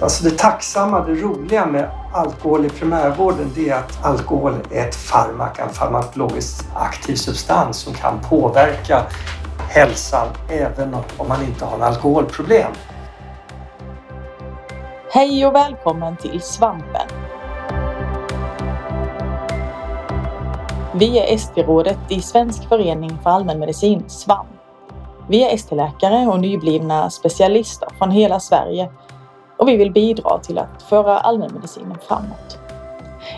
Alltså det tacksamma, det roliga med alkohol i primärvården det är att alkohol är ett farmaka, en farmakologiskt aktiv substans som kan påverka hälsan även om man inte har en alkoholproblem. Hej och välkommen till Svampen. Vi är ST-rådet i Svensk förening för allmänmedicin, SVAM. Vi är ST-läkare och nyblivna specialister från hela Sverige och vi vill bidra till att föra allmänmedicinen framåt.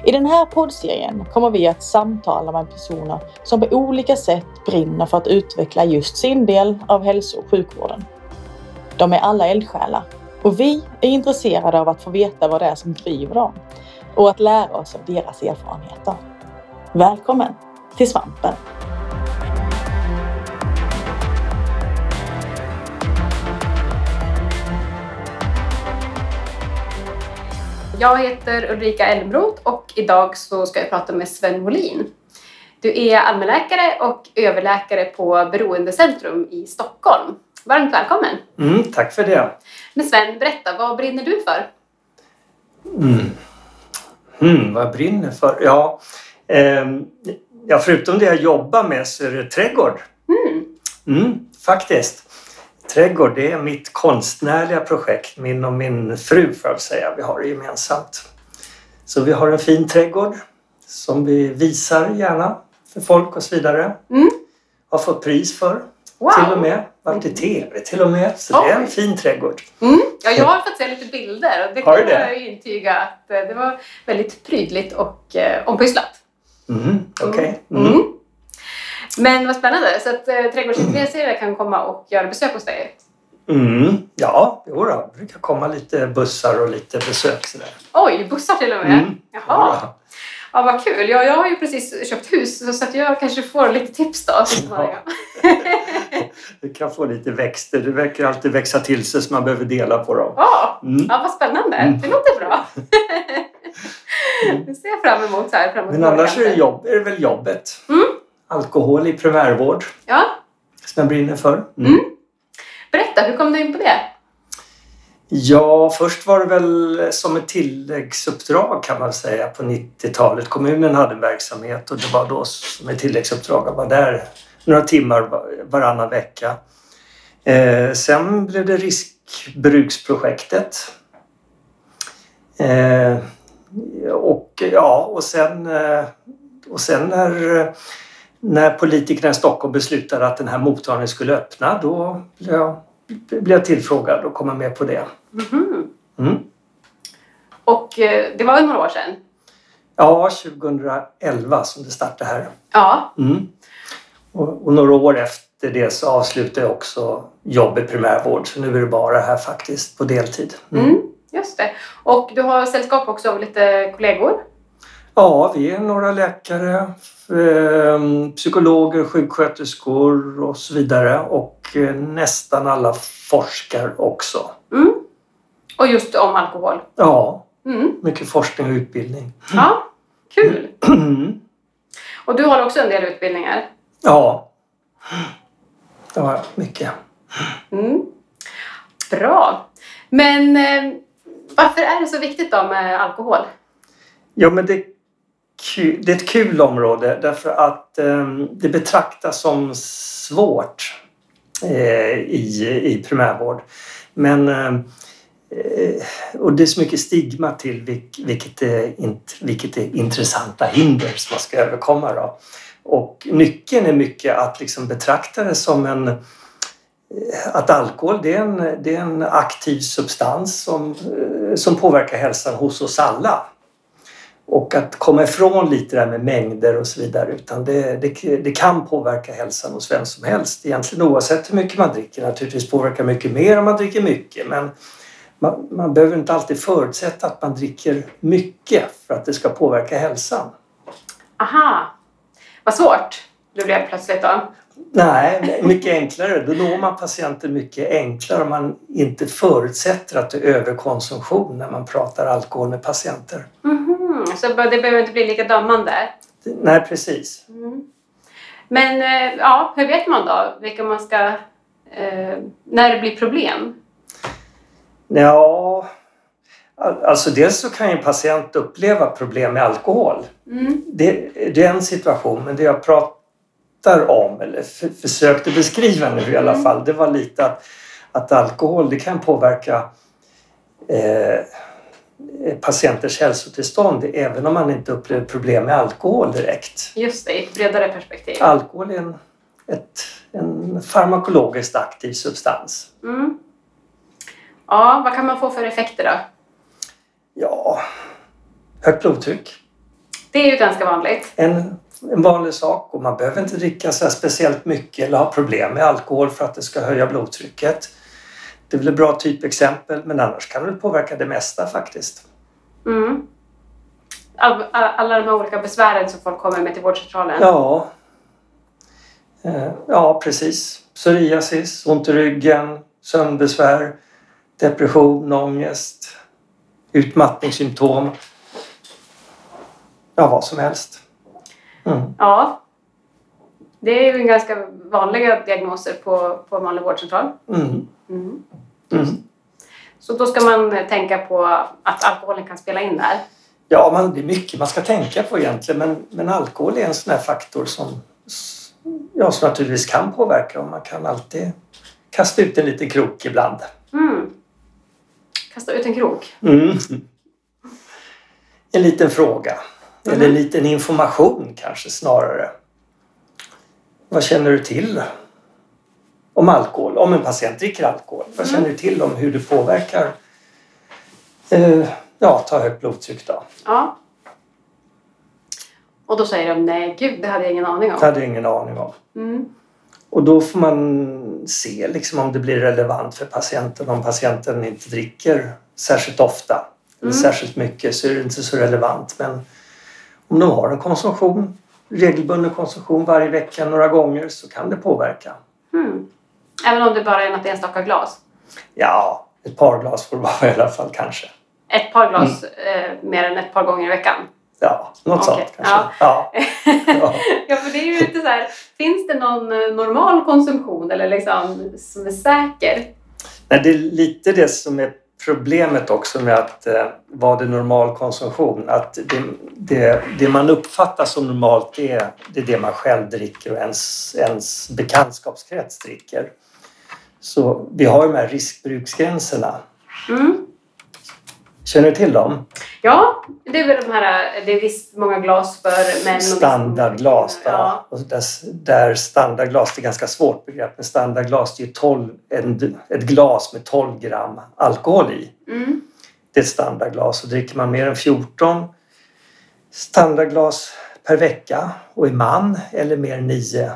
I den här poddserien kommer vi att samtala med personer som på olika sätt brinner för att utveckla just sin del av hälso och sjukvården. De är alla eldsjälar och vi är intresserade av att få veta vad det är som driver dem och att lära oss av deras erfarenheter. Välkommen till Svampen! Jag heter Ulrika Elmroth och idag så ska jag prata med Sven Molin. Du är allmänläkare och överläkare på Beroendecentrum i Stockholm. Varmt välkommen! Mm, tack för det! Men Sven, berätta, vad brinner du för? Mm. Mm, vad jag brinner för? Ja, eh, ja, förutom det jag jobbar med så är det trädgård. Mm. Mm, faktiskt. Trädgård, det är mitt konstnärliga projekt. Min och min fru får jag säga. Vi har det gemensamt. Så vi har en fin trädgård som vi visar gärna för folk och så vidare. Mm. Har fått pris för Wow. till och med. Varit i TV till och med. Så det är en Oj. fin trädgård. Mm. Ja, jag har fått se lite bilder och det kan det? jag intyga att eh, det var väldigt prydligt och eh, ompysslat. Mm, Okej. Mm. Mm. Men vad spännande, så att eh, trädgårdsintresserade kan komma och göra besök hos dig. Mm. Ja, jo då. det brukar komma lite bussar och lite besök sådär. Oj, bussar till och med? Mm. Jaha. Ja. Ja, vad kul. Ja, jag har ju precis köpt hus så- så att jag kanske får lite tips då. så småningom. Du kan få lite växter. Det verkar alltid växa till sig så man behöver dela på dem. Ja, Mm. ja, vad spännande. Mm. Det låter bra. Det ser jag fram emot här framåt Men annars är det, jobb, är det väl jobbet. Mm. Alkohol i primärvård Ja, som jag brinner för. Mm. berätta, hur kom du in på det? Ja, först var det väl som ett tilläggsuppdrag kan man säga på 90-talet. Kommunen hade en verksamhet och det var då som ett tilläggsuppdrag att vara där några timmar va- varannan vecka. Eh, sen blev det riskbruksprojektet. Eh, och ja, och sen, eh, och sen när, när politikerna i Stockholm beslutade att den här mottagningen skulle öppna då blev jag, blev jag tillfrågad och komma med på det. Mhm. Mm. Och eh, det var några år sedan. Ja, 2011 som det startade här. Ja, Mm. Och, och några år efter det så avslutade jag också jobb i primärvård. Så nu är det bara här faktiskt på deltid. Mm. mm, just det. Och du har sällskap också av lite kollegor. Ja, vi är några läkare, eh, psykologer, sjuksköterskor och så vidare. Och eh, nästan alla forskar också. Mm. Och just om alkohol. Ja, Mm. mycket forskning och utbildning. Ja, kul. Mm. Och du har också en del utbildningar. Ja, det var mycket. Mm. Bra. Men eh, varför är det så viktigt då med alkohol? Ja, men det, det är ett kul område därför att eh, det betraktas som svårt eh, i, i primärvård. Men ehm, eh, och det är så mycket stigma till vilk, vilket, är int, vilket är intressanta hinder som man ska överkomma. Då. Och nyckeln är mycket att liksom betrakta det som en eh, att alkohol det är, en, det är en aktiv substans som, eh, som påverkar hälsan hos oss alla. Och att komma ifrån lite det här med mängder och så vidare. Utan det, det, det kan påverka hälsan hos vem som helst. Egentligen oavsett hur mycket man dricker. Naturligtvis påverkar mycket mer om man dricker mycket. Men man, man behöver inte alltid förutsätta att man dricker mycket för att det ska påverka hälsan. Aha, vad svårt det blev plötsligt då. Nej, mycket enklare. Då når man patienten mycket enklare om man inte förutsätter att det är överkonsumtion när man pratar alkohol med patienter. Så det behöver inte bli lika dömande. Nej, precis. Mm. Men eh, ja, hur vet man då vilka man ska... Eh, när det blir problem? Ja, Alltså dels så kan ju en patient uppleva problem med alkohol. Mm. Det, det är en situation, men det jag pratar om, eller för, försökte beskriva nu i alla Mm. fall, det var lite att, att alkohol det kan påverka eh, patienters hälsotillstånd även om man inte upplever problem med alkohol direkt. Just det, i ett bredare perspektiv. Alkohol är en, ett, en farmakologiskt aktiv substans. Mm. Ja, vad kan man få för effekter då? Ja, högt blodtryck. Det är ju ganska vanligt. En, en vanlig sak och man behöver inte dricka så speciellt mycket eller ha problem med alkohol för att det ska höja blodtrycket. Det är väl ett bra typexempel men annars kan det påverka det mesta faktiskt. Mm. All, all, alla de här olika besvären som folk kommer med till vårdcentralen. Ja, Eh, ja precis. Psoriasis, ont i ryggen, sömnbesvär, depression, ångest, utmattningssymptom. Ja, vad som helst. Mm. Ja. Det är ju ganska vanliga diagnoser på, på en vanlig vårdcentral. Mm. Mm. Mm. Så då ska man tänka på att alkoholen kan spela in där. Ja, man, det är mycket man ska tänka på egentligen men, men alkohol är en sån här faktor som, ja, som naturligtvis kan påverka och man kan alltid kasta ut en liten krok ibland. Mm. Kasta ut en krok. Mm. En liten fråga. Eller en liten information kanske snarare. Vad känner du till om alkohol? Om en patient dricker alkohol. Vad Mm. känner du till om hur det påverkar eh, ja, ta högt blodtryck då? Ja. Och då säger de nej, gud, det hade jag ingen aning Det om. hade jag ingen aning om. Mm. Och då får man se liksom om det blir relevant för patienten. Om patienten inte dricker särskilt ofta eller Mm. särskilt mycket så är det inte så relevant. Men om de har en konsumtion, regelbunden konsumtion varje vecka några gånger så kan det påverka. Mm. Även om det bara är något enstaka glas. Ja, ett par glas får det vara i alla fall kanske. Ett par glas eh, mer än ett par gånger i veckan. Ja, något Okej, sånt kanske. Ja. Ja. ja, för det är ju inte så här. Finns det någon eh, normal konsumtion eller liksom som är säker? Nej, det är lite det som är problemet också med att eh, vara det normal konsumtion. Att det, det, det man uppfattar som normalt det är, det är det man själv dricker och ens, ens bekantskapskrets dricker. Så vi har ju de här riskbruksgränserna. Mm. Känner du till dem? Ja, det är väl de här, det är visst många glas för män. Standardglas. Ja. Och där, där standardglas, det är ganska svårt begrepp, men standardglas det är ju 12, en, ett glas med 12 gram alkohol i. Mm. Det är ett standardglas och dricker man mer än 14 standardglas per vecka och är man eller mer än 9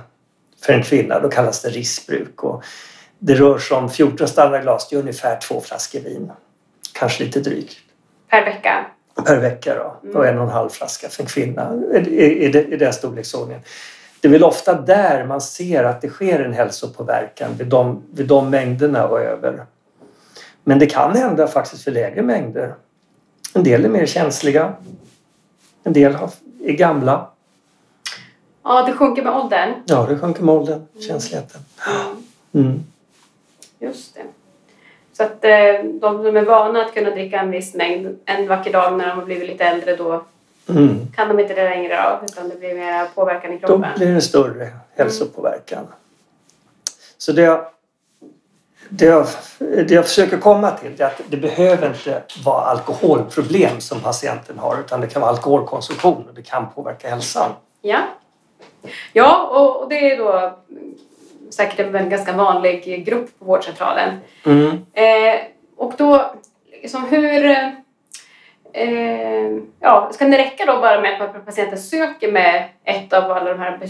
för en kvinna då kallas det riskbruk. Och det rör sig om 14 standardglas, det är ungefär två flaskor vin. Kanske lite drygt Per vecka. per vecka då. Mm. Och en och en halv flaska för en kvinna i, i, i, i den storleksordningen. Det är väl ofta där man ser att det sker en hälsopåverkan vid de, vid de mängderna och över. Men det kan hända faktiskt för lägre mängder. En del är mer känsliga. En del är gamla. Ja, det sjunker med åldern. Ja, det sjunker med åldern, känsligheten. Mm. Just det. Så att eh, de som är vana att kunna dricka en viss mängd en vacker dag när de har blivit lite äldre då Mm. kan de inte det längre då, utan det blir mer påverkan i Då kroppen. blir det större hälsopåverkan. Så det jag, det, jag, det jag försöker komma till är att det behöver inte vara alkoholproblem som patienten har utan det kan vara alkoholkonsumtion och det kan påverka hälsan. Ja. Ja, och, det är då mm, säkert en ganska vanlig grupp på vårdcentralen. Mm. Eh, och då, liksom hur... Eh, ja, ska det räcka då bara med att patienten söker med ett av alla de här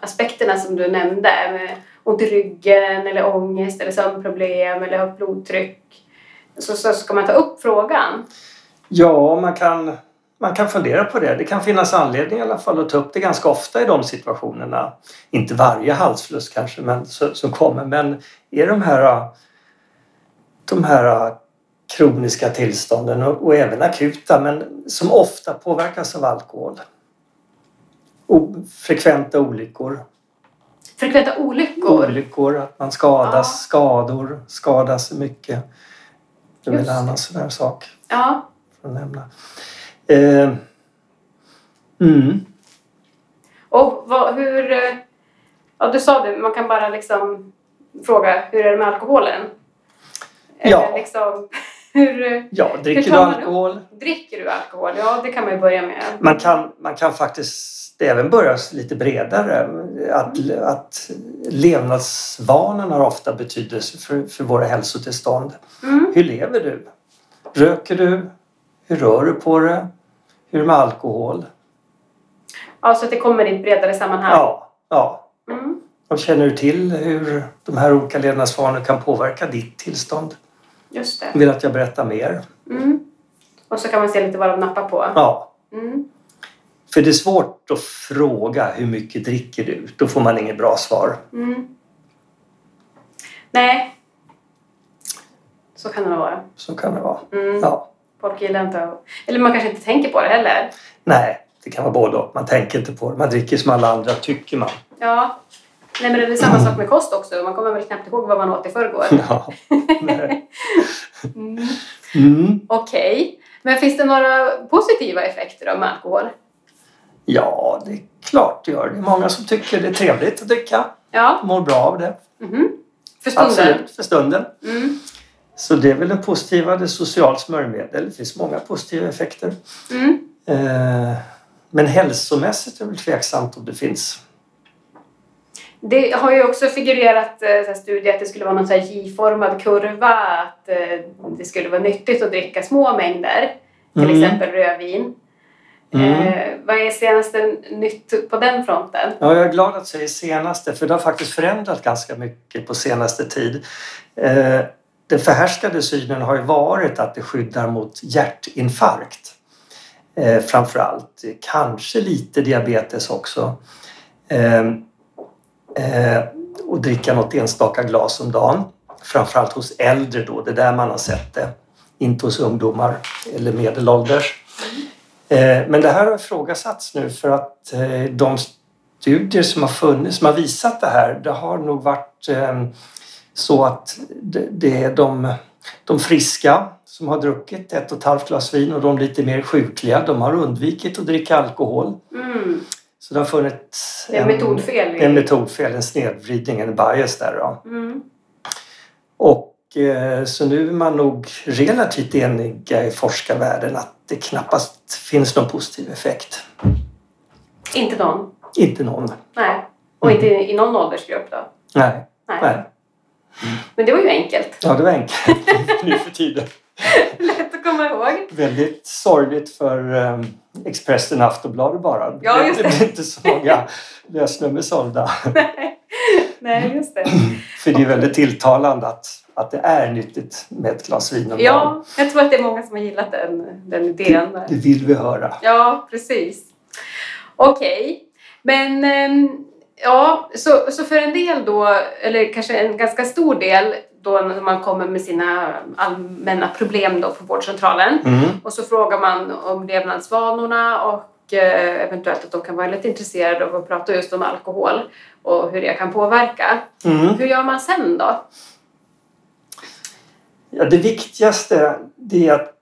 aspekterna som du nämnde? Med ont i ryggen, eller ångest, eller sömnproblem, eller högt blodtryck. Så, så ska man ta upp frågan. Ja, man kan, man kan fundera på det. Det kan finnas anledning i alla fall att ta upp det ganska ofta i de situationerna. Inte varje halsfluss kanske men, som kommer, men är de här, de här kroniska tillstånden och, och även akuta men som ofta påverkas av alkohol. O, frekventa olyckor. Frekventa olyckor. Olyckor, att man skadas, Ja. skador, skadas mycket. Det är en annan sån här sak Ja, för att nämna. Eh, mm. och vad, hur... eh, Ja, du sa det, man kan bara liksom fråga hur är det med alkoholen? Eller Ja. liksom, hur Ja, dricker Hur du alkohol? dricker du alkohol? Ja, det kan man ju börja med. Man kan, man kan faktiskt även börja lite bredare. Att, att levnadsvanorna har ofta betydelse för, för våra hälsotillstånd. Mm. Hur lever du? Röker du? Hur rör du på dig? Hur är det med alkohol? Ja, så att det kommer i ett bredare sammanhang. Ja, ja. Mm. Och känner du till hur de här olika levnadsvanorna kan påverka ditt tillstånd? Just det. Vill att jag berättar mer? Mm. Och så kan man se lite vad de nappar på. Ja. Mm. För det är svårt att fråga hur mycket dricker du? Då får man inget bra svar. Mm. Nej. Så kan det vara. Så kan det vara. Mm. Ja. Folk gillar inte att... Eller man kanske inte tänker på det heller. Nej, det kan vara både och. Man tänker inte på det. Man dricker som alla andra, tycker man. Ja. Nej, men det är samma sak med kost också. Man kommer väl knappt ihåg vad man åt i förrgår. Ja. Mm. Mm. Okej. Men finns det några positiva effekter av med alkohol? Ja, det är klart det gör. Det är många som tycker det är trevligt att dricka. Ja. Mår bra av det. Mhm. För stunden? Absolut, för stunden. Mm. Så det är väl en positiva, det är socialt smörjmedel. Det finns många positiva effekter. Mm. Eh, men hälsomässigt är det väl tveksamt om det finns. Det har ju också figurerat eh, studier att det skulle vara någon J-formad kurva, att eh, det skulle vara nyttigt att dricka små mängder, till Mm. exempel rödvin. Mm. Eh, vad är senaste nytt på den fronten? Ja, jag är glad att du säger senaste, för det har faktiskt förändrat ganska mycket på senaste tid. Den förhärskade synen har ju varit att det skyddar mot hjärtinfarkt. Eh, framför allt. Kanske lite diabetes också. Eh, eh, och dricka något enstaka glas om dagen. Framförallt hos äldre då, det är där man har sett det. Inte hos ungdomar eller medelålders. Eh, Men det här har ifrågasatts nu för att eh, de studier som har funnits, som har visat det här, det har nog varit eh, så att det- är de, de friska som har druckit ett och ett halvt glas vin och de lite mer sjukliga, de har undvikit att dricka alkohol. Mm. Så det har funnits Det är metodfel. en metodfel, en snedvridning, en bias där. Då. Mm. Och eh, så nu är man nog relativt eniga i forskarvärlden att det knappast finns någon positiv effekt. Inte någon. Inte någon. Nej. Och inte i i någon åldersgrupp då? Nej. Nej. Nej. Men det var ju enkelt. Ja, det var enkelt nu för tiden. Lätt att komma ihåg. Väldigt sorgligt för um, Expressen och Aftonbladet bara. Ja, just det. det blir inte så många lösnummer sålda. Nej, just det. För det är väldigt tilltalande att, att det är nyttigt med ett glas vin om dagen. Ja, jag tror att det är många som har gillat den, den idén. Det vill vi höra. Ja, precis. Okej, men ehm, ja, så, så för en del då, eller kanske en ganska stor del då när man kommer med sina allmänna problem då på vårdcentralen Mm. och så frågar man om levnadsvanorna och eh, eventuellt att de kan vara lite intresserade av att prata just om alkohol och hur det kan påverka. Mm. Hur gör man sen då? Ja, det viktigaste det är att,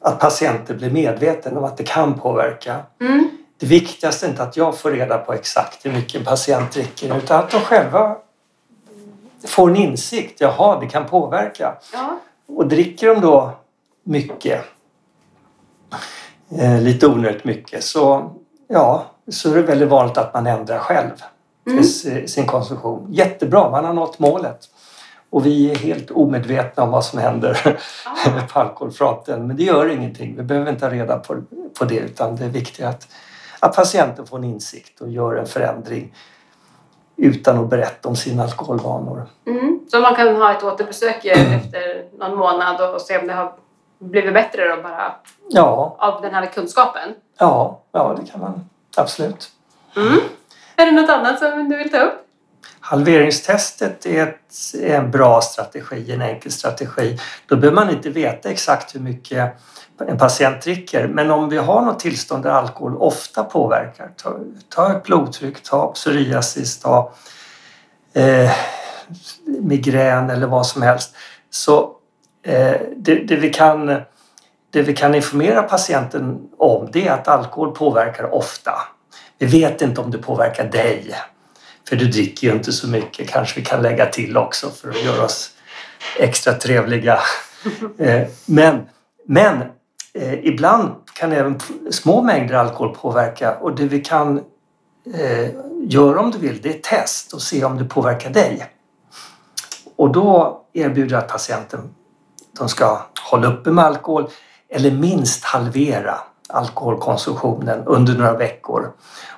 att patienter blir medvetna om att det kan påverka. Mm, Det viktigaste är inte att jag får reda på exakt hur mycket en patient dricker utan att de själva får en insikt. Jaha, det kan påverka. ja, Och dricker de då mycket, eh, lite onödigt mycket, så, ja, så är det väldigt vanligt att man ändrar själv Mm. sin konsumtion. Jättebra, man har nått målet. Och vi är helt omedvetna om vad som händer ah, på alkoholfronten. Men det gör ingenting. Vi behöver inte ha reda på, på det utan det är viktigt att, att patienten får en insikt och gör en förändring utan att berätta om sina alkoholvanor. mm. Så man kan ha ett återbesök eh, efter någon månad och se om det har blivit bättre då bara Ja, av den här kunskapen. ja, ja det kan man absolut. Mm. Är det något annat som du vill ta upp? Halveringstestet är, ett, är en bra strategi, en enkel strategi. Då behöver man inte veta exakt hur mycket en patient dricker. Men om vi har något tillstånd där alkohol ofta påverkar, ta, ta ett blodtryck, ta psoriasis, ta eh, migrän eller vad som helst. Så Eh, det, det, vi kan, det vi kan informera patienten om det är att alkohol påverkar ofta. Vi vet inte om det påverkar dig. För du dricker ju inte så mycket kanske vi kan lägga till också för att göra oss extra trevliga. Eh, men men eh, ibland kan även små mängder alkohol påverka och det vi kan eh, göra om du vill det är test och se om det påverkar dig. Och då erbjuder jag att patienten de ska hålla uppe med alkohol eller minst halvera alkoholkonsumtionen under några veckor.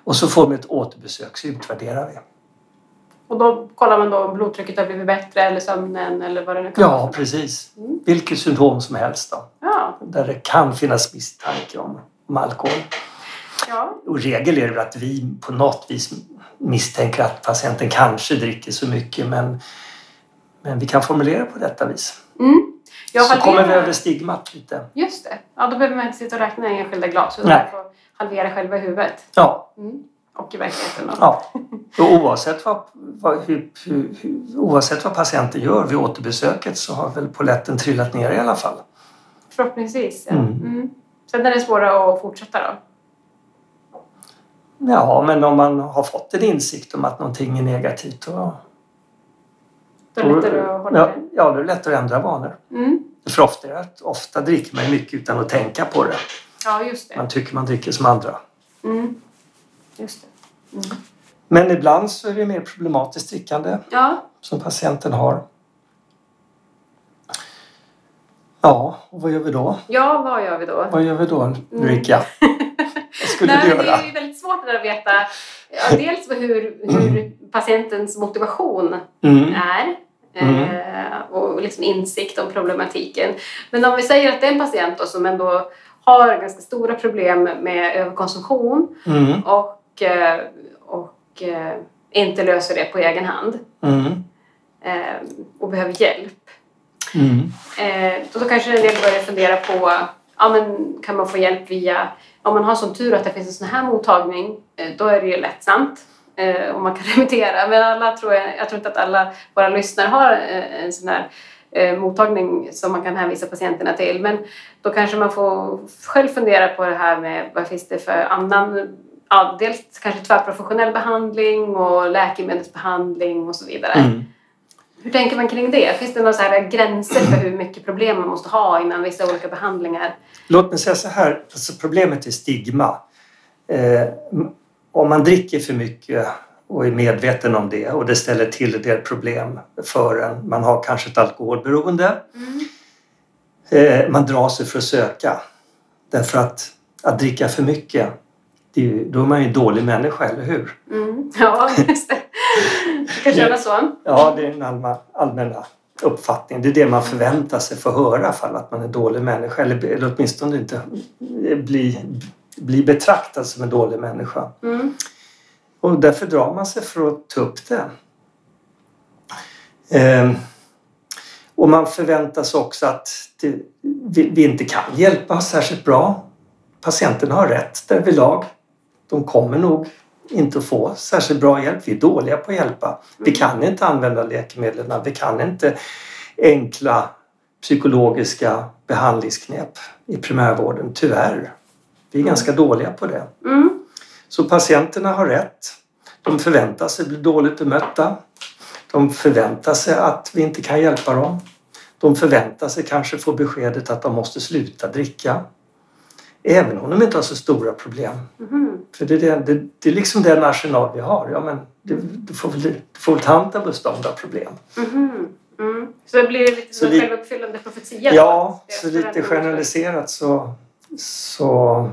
Och så får vi ett återbesök så utvärderar vi. Och då kollar man då om blodtrycket har blivit bättre eller sömnen eller vad det nu kan vara? Ja, precis. Mm. Vilket symptom som helst då. Ja. Där det kan finnas misstanke om, om alkohol. Ja. Och regel är det att vi på något vis misstänker att patienten kanske dricker så mycket men, men vi kan formulera på detta vis. Mm. så halverar... kommer vi över stigmat lite. Just det. Ja, då behöver man inte sitta och räkna enskilda glas utan man får halvera själva huvudet. Ja. Mm. Och i verkligheten då. Ja. Och oavsett vad, vad, hur, hur, oavsett vad patienten gör vid återbesöket så har väl poletten trillat ner i alla fall. Förhoppningsvis, ja. Mm. Mm. Sen är det svårare att fortsätta då? Ja, men om man har fått en insikt om att någonting är negativt då... Då är det lättare att hålla ja, det? Ja, då är det lättare att ändra vanor. Mm. För ofta, ofta dricker man mycket utan att tänka på det. Ja, just det. Man tycker man dricker som andra. Mm. Just. Mm. Men ibland så är det mer problematiskt drickande ja. som patienten har. Ja, och vad gör vi då? Ja, vad gör vi då? Vad gör vi då, Ulrika? Mm. vad skulle Nej, du göra? Det är väldigt svårt att veta ja, dels hur, hur mm. patientens motivation mm. är mm. Eh, och liksom insikt om problematiken. Men om vi säger att det är en patient då som ändå har ganska stora problem med överkonsumtion mm. och, och eh, inte löser det på egen hand mm. Eh, och behöver hjälp. Mm. Då kanske en del börjar fundera på ja, men kan man få hjälp via om man har sån tur att det finns en sån här mottagning då är det ju lättsamt om man kan remittera. Men alla tror jag, jag tror inte att alla våra lyssnare har en sån här eh, mottagning som man kan hänvisa patienterna till. Men då kanske man får själv fundera på det här med vad finns det för annan Ja, dels kanske tvärprofessionell behandling och läkemedelsbehandling och så vidare. Mm. Hur tänker man kring det? Finns det några så här gränser för hur mycket problem man måste ha innan vissa olika behandlingar? Låt mig säga så här, alltså problemet är stigma. Eh, om man dricker för mycket och är medveten om det och det ställer till en del problem för en. Man har kanske ett alkoholberoende. Mm. Eh, man drar sig för att söka. Därför att att dricka för mycket, är, då är man ju en dålig människa, eller hur? Mm. Ja, just det. Det kan kännas så. Ja, det är den allmänna uppfattningen. Det är det man förväntar sig få höra fall att man är en dålig människa eller, eller åtminstone inte bli, bli betraktad som en dålig människa. Mm. Och därför drar man sig för att ta upp det. Ehm, och man förväntar sig också att det, vi, vi, inte kan hjälpa särskilt bra. Patienterna har rätt därvidlag. De kommer nog inte att få särskilt bra hjälp. Vi är dåliga på att hjälpa. Vi mm. kan inte använda läkemedlen. Vi kan inte enkla psykologiska behandlingsknep i primärvården, tyvärr. Vi är mm. ganska dåliga på det. Mm. Så patienterna har rätt. De förväntar sig bli dåligt bemötta. De förväntar sig att vi inte kan hjälpa dem. De förväntar sig kanske få beskedet att de måste sluta dricka. Även om de inte har så stora problem. Mm. För det är, det, det är liksom den arsenal vi har. Ja, men du, du får väl, du får väl ta hand bestånd av problem. Mm. Mm. Så det blir lite som en självuppfyllande profetia? Ja, så lite generaliserat så, så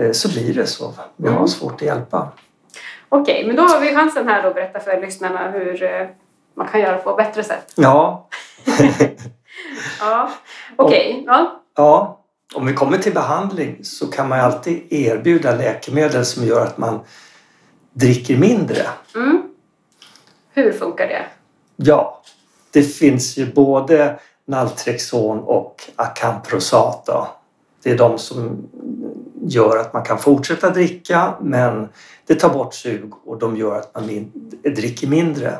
Eh, så blir det så. Vi har mm. svårt att hjälpa. Okej, okay, men då har vi chansen här att berätta för lyssnarna hur eh, man kan göra på bättre sätt. Ja. ja, okej. Okay. Ja. ja. Om vi kommer till behandling så kan man alltid erbjuda läkemedel som gör att man dricker mindre. Mm. Hur funkar det? Ja, det finns ju både Naltrexon och Acamprosat. Då. Det är de som gör att man kan fortsätta dricka men det tar bort sug och de gör att man min dricker mindre.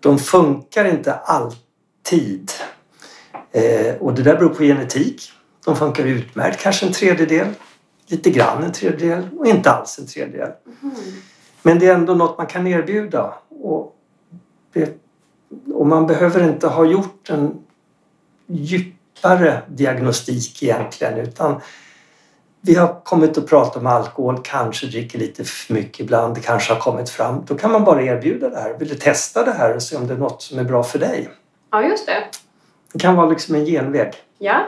De funkar inte alltid Eh, och det där beror på genetik. De funkar utmärkt, kanske en tredjedel, lite grann en tredjedel och inte alls en tredjedel. Mm. Men det är ändå något man kan erbjuda. Och, och man behöver inte ha gjort en djupare diagnostik egentligen utan vi har kommit att prata om alkohol, kanske dricker lite för mycket ibland, det kanske har kommit fram. Då kan man bara erbjuda det här. Vill du testa det här och se om det är något som är bra för dig? Ja, just det. Det kan vara liksom en genväg. Ja.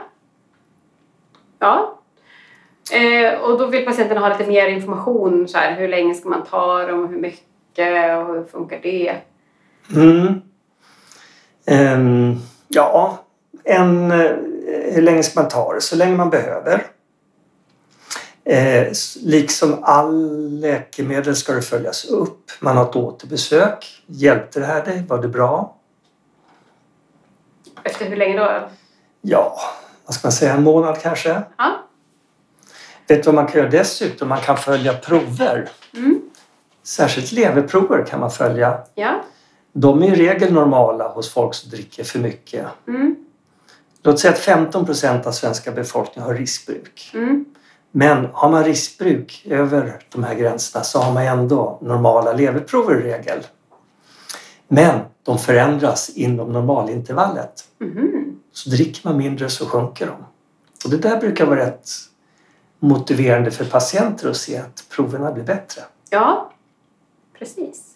Ja. Eh, och då vill patienterna ha lite mer information. Så här, hur länge ska man ta dem? Hur mycket? Och hur funkar det? Mm. Ehm, ja, en, eh, hur länge ska man ta det? Så länge man behöver. Eh, liksom all läkemedel ska det följas upp. Man har ett återbesök. Hjälpte det här dig? Var det bra? Efter hur länge då? Ja, vad ska man säga? En månad kanske? Ja. Vet du vad man kan göra dessutom? Man kan följa prover. Mm. Särskilt leverprover kan man följa. Ja. De är i regel normala hos folk som dricker för mycket. Mm. Låt säga att 15 procent av svenska befolkningen har riskbruk. Mm. Men har man riskbruk över de här gränserna så har man ändå normala leverprover i regel. Men de förändras inom normalintervallet. Mhm. Så dricker man mindre så sjunker de. Och det där brukar vara rätt motiverande för patienter att se att proverna blir bättre. Ja, precis.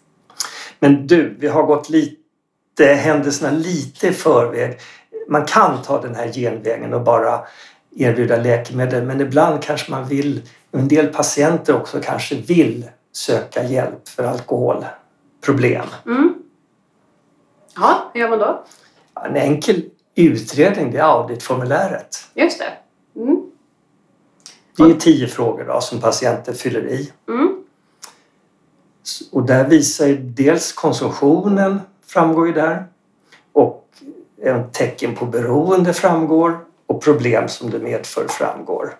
Men du, vi har gått lite händelserna lite i förväg. Man kan ta den här genvägen och bara erbjuda läkemedel men ibland kanske man vill, och en del patienter också kanske vill söka hjälp för alkoholproblem. Mm. Ja, hur gör man då? En enkel utredning det är auditformuläret. Just det. Mm. Det är tio frågor då, som patienten fyller i. Mm. Och där visar dels konsumtionen framgår ju där och en tecken på beroende framgår och problem som det medför framgår.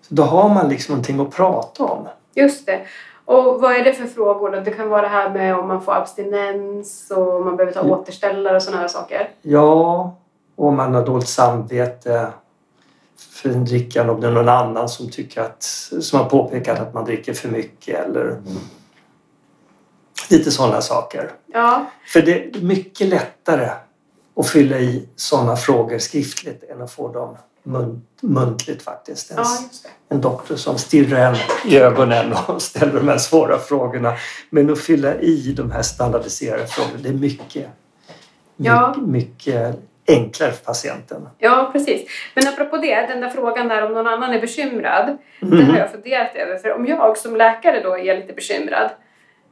Så då har man liksom någonting att prata om. Just det. Och vad är det för frågor då? Det kan vara det här med om man får abstinens och om man behöver ta Mm. återställare och sådana här saker. Ja, om man har dåligt samvete för en drickan, om det är någon annan som tycker att, som har påpekat att man dricker för mycket eller lite sådana saker. Ja, För det är mycket lättare att fylla i sådana frågor skriftligt än att få dem mun- muntligt faktiskt. En, ja en doktor som stirrar en i ögonen och ställer de här svåra frågorna. Men att fylla i de här standardiserade frågorna, det är mycket, Ja. mycket, mycket enklare för patienten. Ja, precis. Men apropå det, den där frågan där om någon annan är bekymrad. Den Mm. har jag funderat över. För om jag som läkare då är lite bekymrad.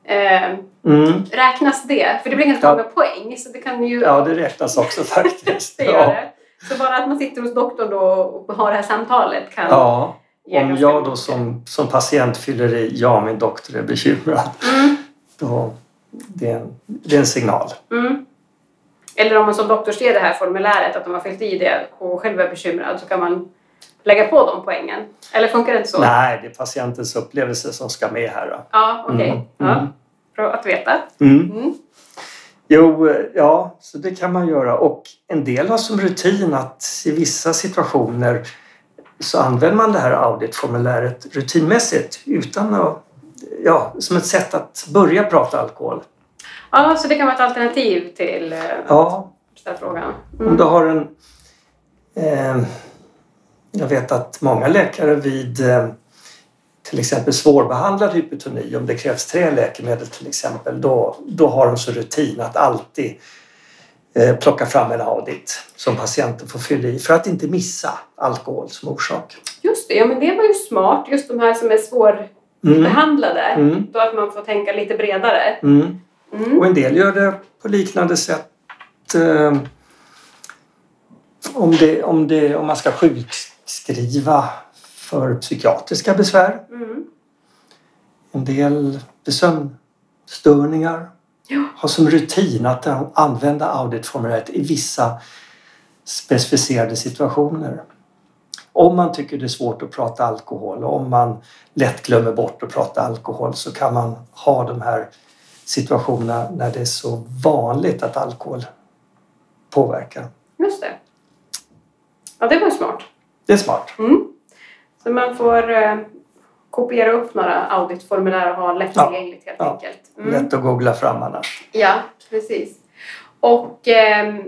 Eh, Mm. räknas det? För det blir ganska Ja. många poäng. Så det kan ju... Ja, det räknas också faktiskt. det gör ja. det. Så bara att man sitter hos doktorn då och har det här samtalet kan ja. Om jag då som, som patient fyller i ja, min doktor är bekymrad. Mm, Då, det, är en, det är en signal. mm. Eller om man som doktor ser det här formuläret, att de har fyllt i det och själv är bekymrad så kan man lägga på de poängen. Eller funkar det inte så? Nej, det är patientens upplevelse som ska med här. Då. Ja, okej. Mm, Ja, mm. bra att veta. Mm. Mm. Jo, ja, så det kan man göra. Och en del har som rutin att i vissa situationer så använder man det här auditformuläret rutinmässigt utan att, ja, som ett sätt att börja prata alkohol. Ja, så det kan vara ett alternativ till eh, Ja, den frågan. om Mm. du har en... Eh, jag vet att många läkare vid eh, till exempel svårbehandlad hypotoni, om det krävs tre läkemedel till exempel, då, då har de så rutin att alltid eh, plocka fram en audit som patienten får fylla i för att inte missa alkohol som orsak. Just det, ja men det var ju smart. Just de här som är Mm. svårbehandlade. Mm. Då att man får tänka lite bredare. Mm. Mm. Och en del gör det på liknande sätt eh, om, det, om, det, om man ska sjukskriva för psykiatriska besvär. Mm. En del sömnstörningar Ja. har som rutin att använda auditformuläret i vissa specificerade situationer. Om man tycker det är svårt att prata alkohol och om man lätt glömmer bort att prata alkohol så kan man ha de här situationerna när det är så vanligt att alkohol påverkar. Just det. Ja, det var smart. Det är smart. Mm. Så man får eh, kopiera upp några auditformulär och ha lättillgängligt helt Ja. enkelt. Mm. Lätt att googla fram annars. Ja, precis. Och, ehm,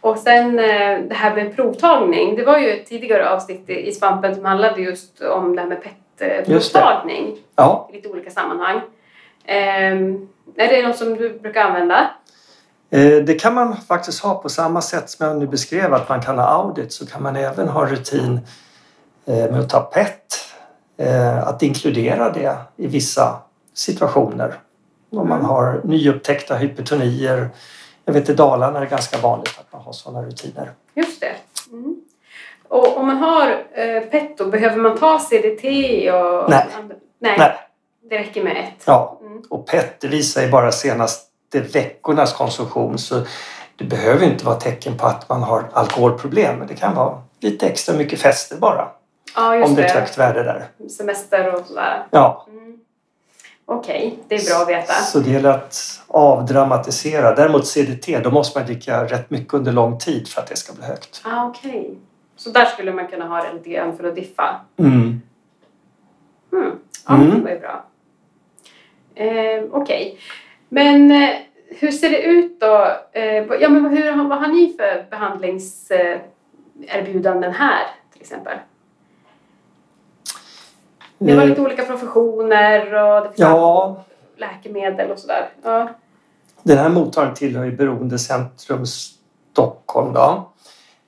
och sen eh, det här med provtagning. Det var ju ett tidigare avsnitt i Svampen som handlade just om det här med. PET-provtagning Ja, i lite olika sammanhang. Ehm, är det något som du brukar använda? eh, det kan man faktiskt ha på samma sätt som jag nu beskrev att man kan ha audit så kan man även ha rutin med att ta PET. eh, Att inkludera det i vissa situationer. Om man Mm. har nyupptäckta hypertonier. Jag vet i Dalarna är det ganska vanligt att man har sådana rutiner. Just det. Mm. Och om man har eh, PET då, behöver man ta CDT och... Nej. Nej. Nej. Det räcker med ett. Ja, Mm. och PET det visar ju bara senaste veckornas konsumtion så det behöver inte vara tecken på att man har alkoholproblem. Men det kan vara lite extra mycket fester bara Ja, om det är ett högt värde där. Semester och sådär. Ja, Mm. Okej, det är bra att veta. så det gäller att avdramatisera. Däremot CDT, då måste man dricka rätt mycket under lång tid för att det ska bli högt. Ah, Okej. Så där skulle man kunna ha grann för att diffa. Mm. Mm. Ja, Mm. det var ju bra. Eh, Okej. Men eh, hur ser det ut då? Eh, ja, men hur, vad har ni för behandlingserbjudanden här till exempel? Det var Eh, lite olika professioner och det finns Ja, läkemedel och sådär. Ja. Den här mottagningen tillhör ju Beroendecentrum Stockholm. Då.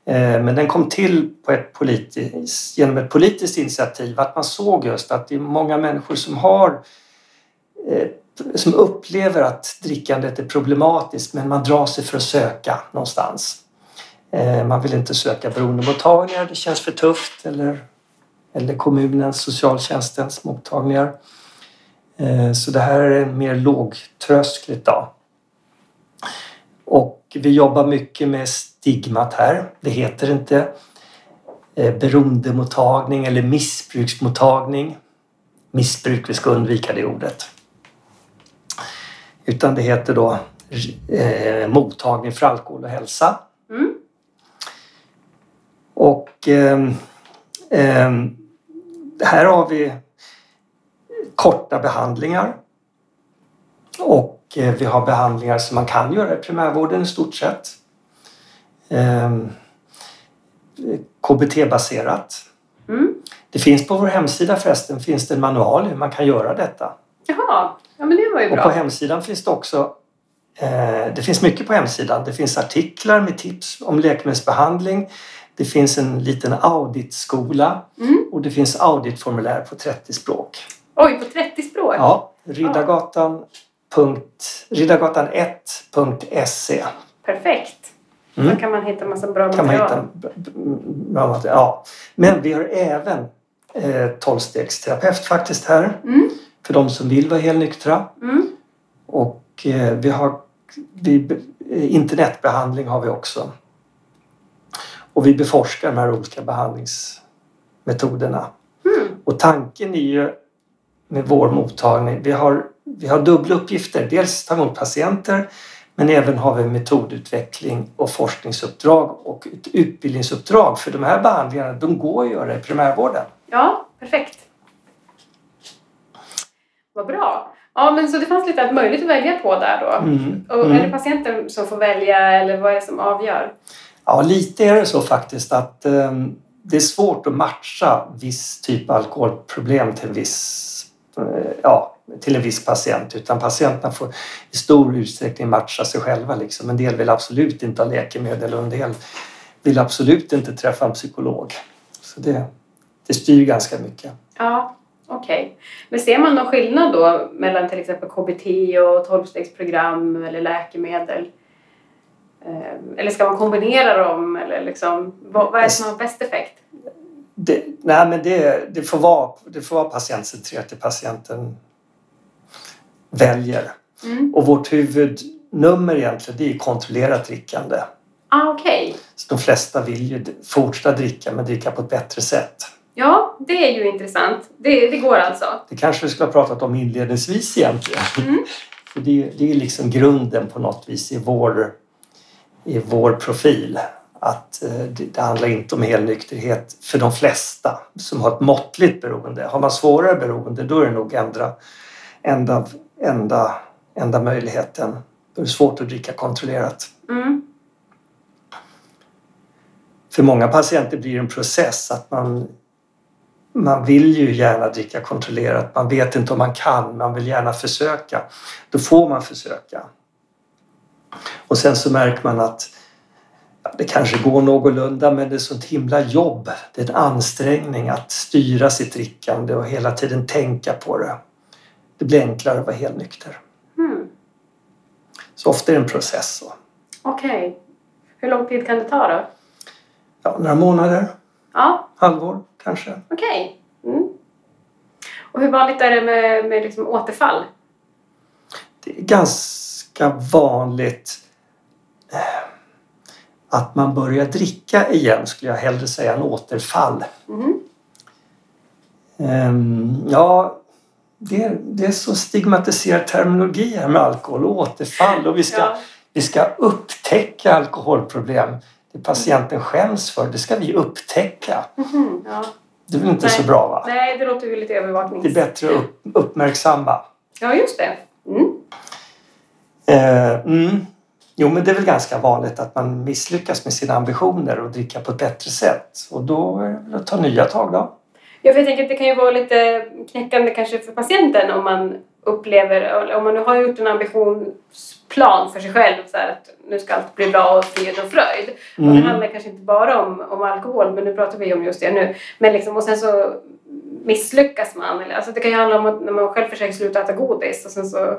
Eh, Men den kom till på ett politiskt, genom ett politiskt initiativ. Att man såg just att det är många människor som har eh, som upplever att drickandet är problematiskt men man drar sig för att söka någonstans. Man vill inte söka beroendemottagningar, det känns för tufft eller, eller kommunens, socialtjänstens mottagningar. Eh, Så det här är mer lågtröskligt då. Och vi jobbar mycket med stigmat här. Det heter inte eh, beroendemottagning eller missbruksmottagning. Missbruk, vi ska undvika det ordet. Utan det heter då eh, mottagning för alkohol och hälsa. Mm. Och ehm, ehm, här har vi korta behandlingar. Och eh, vi har behandlingar som man kan göra i primärvården i stort sett. Ehm, KBT-baserat. Mm. Det finns på vår hemsida förresten finns det en manual hur man kan göra detta. Jaha, ja men det var ju Och på bra. hemsidan finns det också eh, Det finns mycket på hemsidan. Det finns artiklar med tips om läkemedelsbehandling. Det finns en liten auditskola Mm. och det finns auditformulär på 30 språk. Oj, på 30 språk? Ja, Riddargatan, punkt, riddargatan1.se Perfekt. Mm. Då kan man hitta massa bra kan man material. hitta. bra material. Ja. Men vi har även eh, tolvstegsterapeut faktiskt här Mm. för de som vill vara helnyktra. Mm. Och eh, vi har vi, eh, internetbehandling har vi också. Och vi beforskar de här olika behandlingsmetoderna. Mm. Och tanken är ju med vår mottagning, vi har, vi har dubbla uppgifter. Dels ta emot patienter men även har vi metodutveckling och forskningsuppdrag och ett utbildningsuppdrag. För de här behandlingarna de går att göra i primärvården. Ja, perfekt. Vad bra. Ja, men så det fanns lite allt möjligt att välja på där då. Mm. Och Mm. är det patienten som får välja eller vad är det som avgör? Ja, lite är det så faktiskt att eh, det är svårt att matcha viss typ av alkoholproblem till en viss, eh, ja, till en viss patient. Utan patienterna får i stor utsträckning matcha sig själva. Liksom. En del vill absolut inte ha läkemedel och en del vill absolut inte träffa en psykolog. Så det, det styr ganska mycket. Ja, okej. Men ser man någon skillnad då mellan till exempel KBT och tolvstegsprogram eller läkemedel? Eh, Eller ska man kombinera dem? Eller liksom, vad, är det som har bäst effekt? Det, nej, men det, det, får vara, det får vara patientcentrerat, det patienten väljer. Mm. Och vårt huvudnummer egentligen det är kontrollerat drickande. Ah, okej. Så de flesta vill ju fortsätta dricka men dricka på ett bättre sätt. Ja, det är ju intressant. Det, det går alltså. Det kanske vi skulle ha pratat om inledningsvis egentligen. Mm. För det, det är liksom grunden på något vis i vår, i vår profil. att eh, det, det handlar inte om helnykterhet för de flesta som har ett måttligt beroende. Har man svårare beroende då är det nog enda, enda, enda, enda möjligheten. Då är det svårt att dricka kontrollerat. Mm. För många patienter blir det en process att man man vill ju gärna dricka kontrollerat. Man vet inte om man kan, man vill gärna försöka. Då får man försöka. Och sen så märker man att ja, det kanske går någorlunda men det är sånt himla jobb. Det är en ansträngning att styra sitt drickande och hela tiden tänka på det. Det blir enklare att vara helt nykter. Mm. Så ofta är det en process. Så. Okej. Hur lång tid kan det ta då? Ja, några månader, Ja, halvår kanske. okej. Mm. Och hur vanligt är det med, med liksom återfall? Det är ganska vanligt eh, att man börjar dricka igen, skulle jag hellre säga, än återfall. Mm. Ehm, Ja, det är, det är så stigmatiserad terminologi här med alkohol och återfall och vi ska, Ja. vi ska upptäcka alkoholproblem. Det patienten skäms för, det ska vi upptäcka. Mhm, ja. Det är väl inte Nej. så bra va? Nej, det låter ju lite övervaknings... Det är bättre att upp, uppmärksamma. Ja, just det. Mm. Eh, mm. Jo, men det är väl ganska vanligt att man misslyckas med sina ambitioner och dricka på ett bättre sätt. Och då att ta nya tag då. Ja, för jag tänker att det kan ju vara lite knäckande kanske för patienten om man upplever, om man nu har gjort en ambitionsplan för sig själv så här att nu ska allt bli bra och frid och fröjd. Och det Mm. handlar kanske inte bara om, om alkohol, men nu pratar vi om just det nu. Men liksom, och sen så misslyckas man. Eller, alltså det kan ju handla om att när man själv försöker sluta äta godis och sen så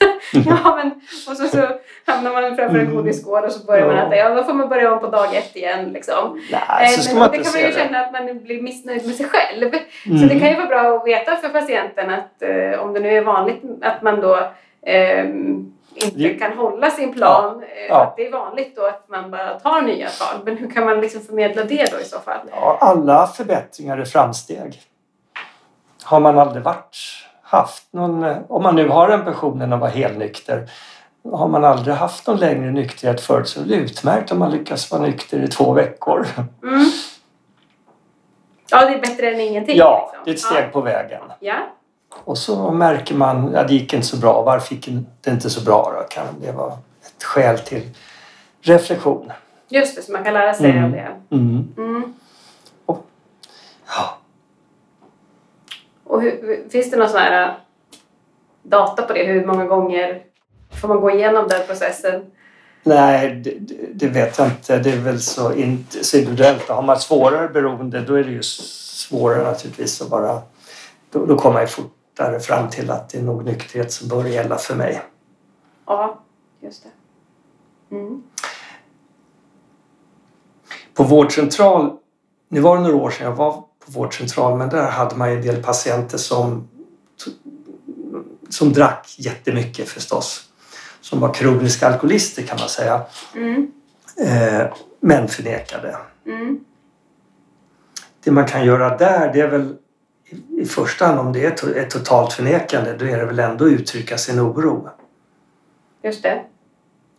ja, men, och så, så hamnar man framför en Mm. godisskål och så börjar man Ja. äta. Ja, då får man börja om på dag ett igen. Liksom. Nej, så Eh, ska men man det inte kan man ju det. känna att man blir missnöjd med sig själv. Så Mm. det kan ju vara bra att veta för patienten att eh, om det nu är vanligt att man då ehm, inte Det- kan hålla sin plan, eh, Ja. att det är vanligt då att man bara tar nya tag. Men hur kan man liksom förmedla det då i så fall? Ja, alla förbättringar är framsteg. Har man aldrig varit, haft någon, eh, om man nu har ambitionen att vara helnykter, har man aldrig haft någon längre nykterhet förut så är det utmärkt om man lyckas vara nykter i två veckor. Mm. Ja, det är bättre än ingenting. Ja, liksom. det är ett steg på vägen. Ja. Och så märker man att det gick inte så bra. Varför gick det inte så bra då? Kan det vara ett skäl till reflektion? ja, just det, så man kan lära sig Mm. av det. Mm. Mm. Och hur, finns det någon sån här äh, data på det? Hur många gånger får man gå igenom den processen? Nej, det, det- vet jag inte. Det är väl så, in, så individuellt. Har man svårare beroende då är det ju svårare naturligtvis att bara... Då, då kommer ju fortare fram till att det är nog nykterhet som bör gälla för mig. Ja, just det. Mm. På vårdcentral, nu var det några år sedan jag var vårdcentral men där hade man ju en del patienter som, som drack jättemycket förstås. Som var kroniska alkoholister kan man säga. Mm. Eh, men förnekade. Mm. Det man kan göra där det är väl i- första hand om det är ett totalt förnekande då är det väl ändå att uttrycka sin oro. Just det.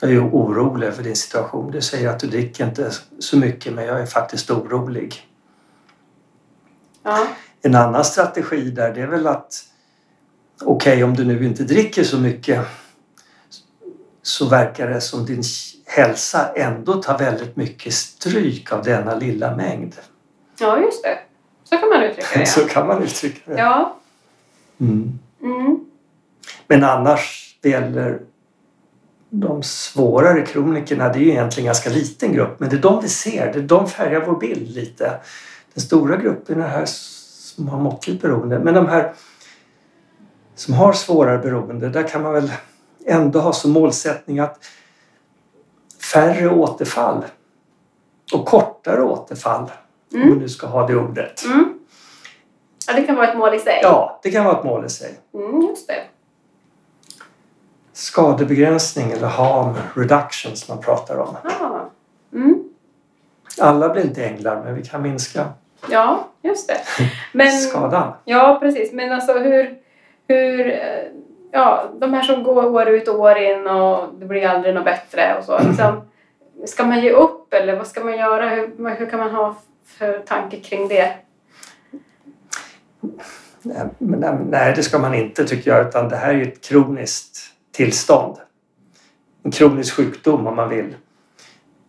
Jag är orolig över din situation. Du säger att du dricker inte så mycket men jag är faktiskt orolig. Ja. En annan strategi där det är väl att okej om du nu inte dricker så mycket så verkar det som din hälsa ändå tar väldigt mycket stryk av denna lilla mängd. ja, just det. Så kan man uttrycka det. Så kan man uttrycka det. ja. Mm. Mm. Men annars det gäller de svårare kronikerna, det är ju egentligen en ganska liten grupp men det är de vi ser, det är de färgar vår bild lite. Den stora gruppen är här som har måttligt beroende men de här som har svårare beroende, där kan man väl ändå ha som målsättning att färre återfall och kortare återfall om Mm. man nu ska ha det ordet. Mm. Ja, det kan vara ett mål i sig. Ja, det kan vara ett mål i sig. Mm, just det. Skadebegränsning eller harm reduction som man pratar om. Ah. Mm. Alla blir inte änglar men vi kan minska Ja, just det. Men, skadan. Ja, precis. Men alltså hur... hur eh, ja, de här som går år ut och år in och det blir aldrig något bättre och så. Liksom, ska man ge upp eller vad ska man göra? Hur, hur kan man ha för tanke kring det? Nej, men- nej, det ska man inte tycker jag, utan det här är ju ett kroniskt tillstånd. En kronisk sjukdom om man vill.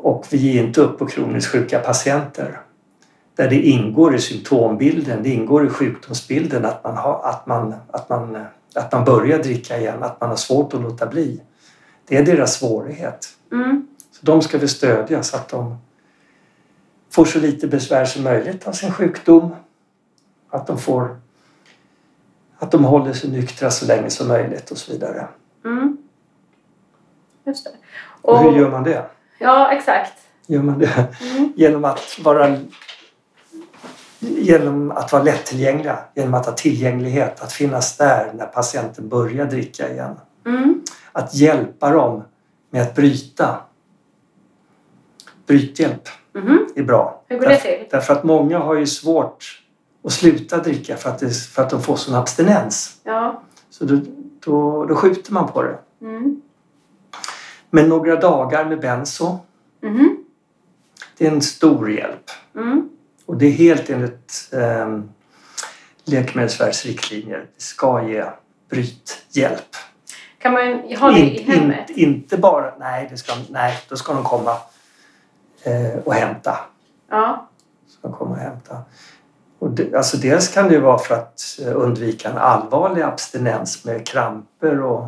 Och vi ger inte upp på kroniskt sjuka patienter. Där det ingår i symptombilden, det ingår i sjukdomsbilden att man, har, att man, att man, att man börjar dricka igen, att man har svårt att låta bli. Det är deras svårighet. Mm. Så de ska vi stödja så att de får så lite besvär som möjligt av sin sjukdom. Att de får att de håller sig nyktra så länge som möjligt och så vidare. Mm. Just det. Och hur gör man det? Ja, exakt. Gör man det Mm. genom att vara genom att vara lättillgängliga, genom att ha tillgänglighet, att finnas där när patienten börjar dricka igen. Mm. Att hjälpa dem med att bryta. Brythjälp Mhm. är bra. Hur går det till? Därför att många har ju svårt att sluta dricka för att, det, för att de får sån abstinens. Ja. Så då, då, då skjuter man på det. Mm. Men några dagar med benzo, Mhm. det är en stor hjälp. Mm. Och det är helt enligt eh, Läkemedelsverkets riktlinjer. Det ska ge brythjälp. Kan man ha det i In- hemmet? in- inte bara, nej, det ska, nej, då ska de komma eh, och hämta. Ja. Ska komma och hämta. Och det, alltså dels kan det vara för att eh, undvika en allvarlig abstinens med kramper och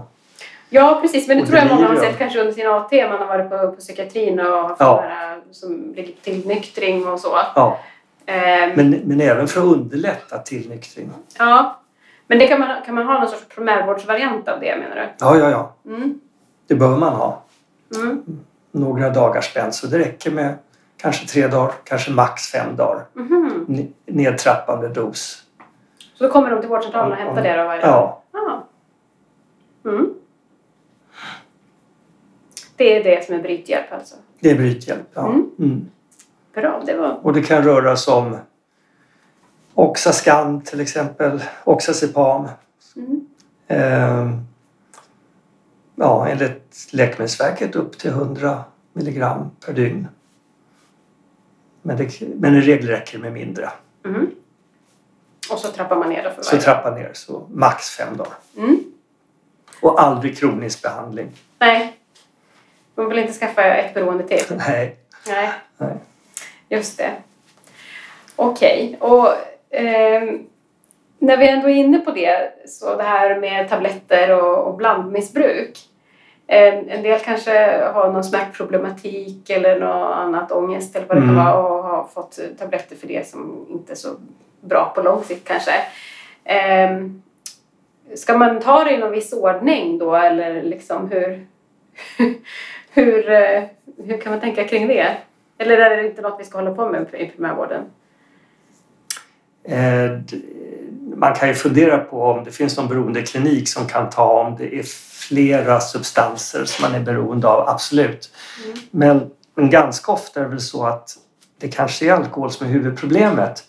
ja, precis. Men det Och tror jag många har sett kanske under sin AT. Man har varit på, på psykiatrin och haft Ja. som ligger tillnyktring och så. ja, Ehm, men, men även för att underlätta tillnyktring. Ja. Men det kan man, kan man ha någon sorts primärvårdsvariant av det menar du? Ja, ja, ja. Mm. Det bör man ha. Mm. Några dagars benzo. Det räcker med kanske tre dagar, kanske max fem dagar. N- Nedtrappande dos. Så då kommer de till vårdcentralen och hämtar det då varje dag? Ja, Ja. Mm. Det är det som är brythjälp alltså? det är brythjälp. Ja. Mm. Mm. Bra, det var... Och det kan röra sig om Oxascan till exempel, Oxazepam. Mm. Eh, ja, enligt Läkemedelsverket upp till 100 milligram per dygn. Men, det, men i regel räcker med mindre. Mm. Och så trappar man ner då för Så varje trappa ner, så max fem dagar. Mm. Och aldrig kronisk behandling. Nej. Man vill inte skaffa ett beroende till? Nej. Nej. Nej. Just det. Okej. Och ehm, när vi ändå är inne på det, så det här med tabletter och, och blandmissbruk. En, en del kanske har någon smärtproblematik eller något annat ångest eller vad det kan Mm. vara och har fått tabletter för det som inte är så bra på lång sikt kanske. Ehm, ska man ta det i någon viss ordning då eller liksom hur, hur, eh, hur kan man tänka kring det? Eller är det inte något vi ska hålla på med i primärvården? Eh, Man kan ju fundera på om det finns någon beroendeklinik som kan ta om det är flera substanser som man är beroende av, absolut. Mm. Men, men ganska ofta är det väl så att det kanske är alkohol som är huvudproblemet.